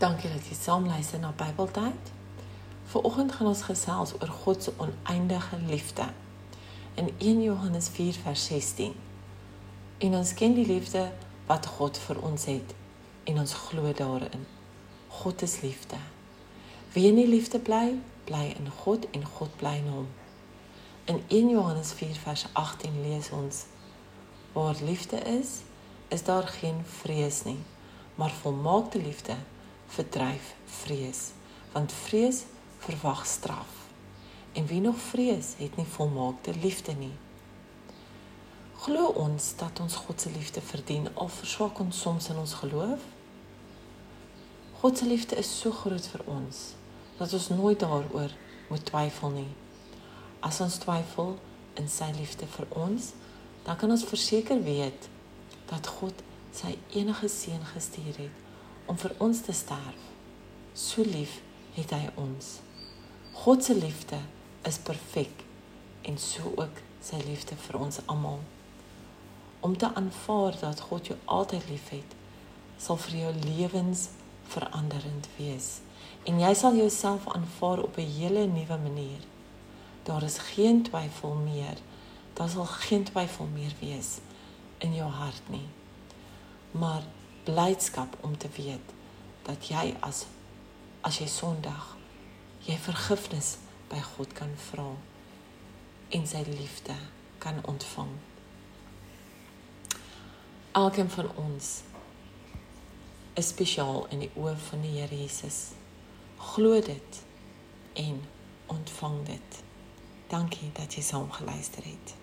Dankie dat jy saam luister na Bybeltyd. Vanoggend gaan ons gesels oor God se oneindige liefde. In 1 Johannes 4 vers 16. En ons ken die liefde wat God vir ons het en ons glo daarin. God is liefde. Wie in die liefde bly, bly in God en God bly in hom. In 1 Johannes 4 vers 18 lees ons: Waar liefde is, is daar geen vrees nie, maar volmaakte liefde verdryf vrees, want vrees verwag straf. En wie nog vrees, het nie volmaakte liefde nie. Glo ons dat ons God se liefde verdien of verswak ons soms in ons geloof? God se liefde is so groot vir ons dat ons nooit daaroor moet twyfel nie. As ons twyfel in sy liefde vir ons, dan kan ons verseker weet dat God sy enige seun gestuur het om vir ons te sterf. So lief het hy ons. God se liefde is perfek en so ook sy liefde vir ons almal. Om te aanvaar dat God jou altyd liefhet, sal vir jou lewens veranderend wees en jy sal jouself aanvaar op 'n hele nuwe manier. Daar is geen twyfel meer daar sal geen twyfel meer wees in jou hart nie. Maar blydskap om te weet dat jy as as jy Sondag jy vergifnis by God kan vra en sy liefde kan ontvang. Elkeen van ons is spesiaal in die oë van die Here Jesus. Glo dit en ontvang dit. Dankie dat jy saam geluister het.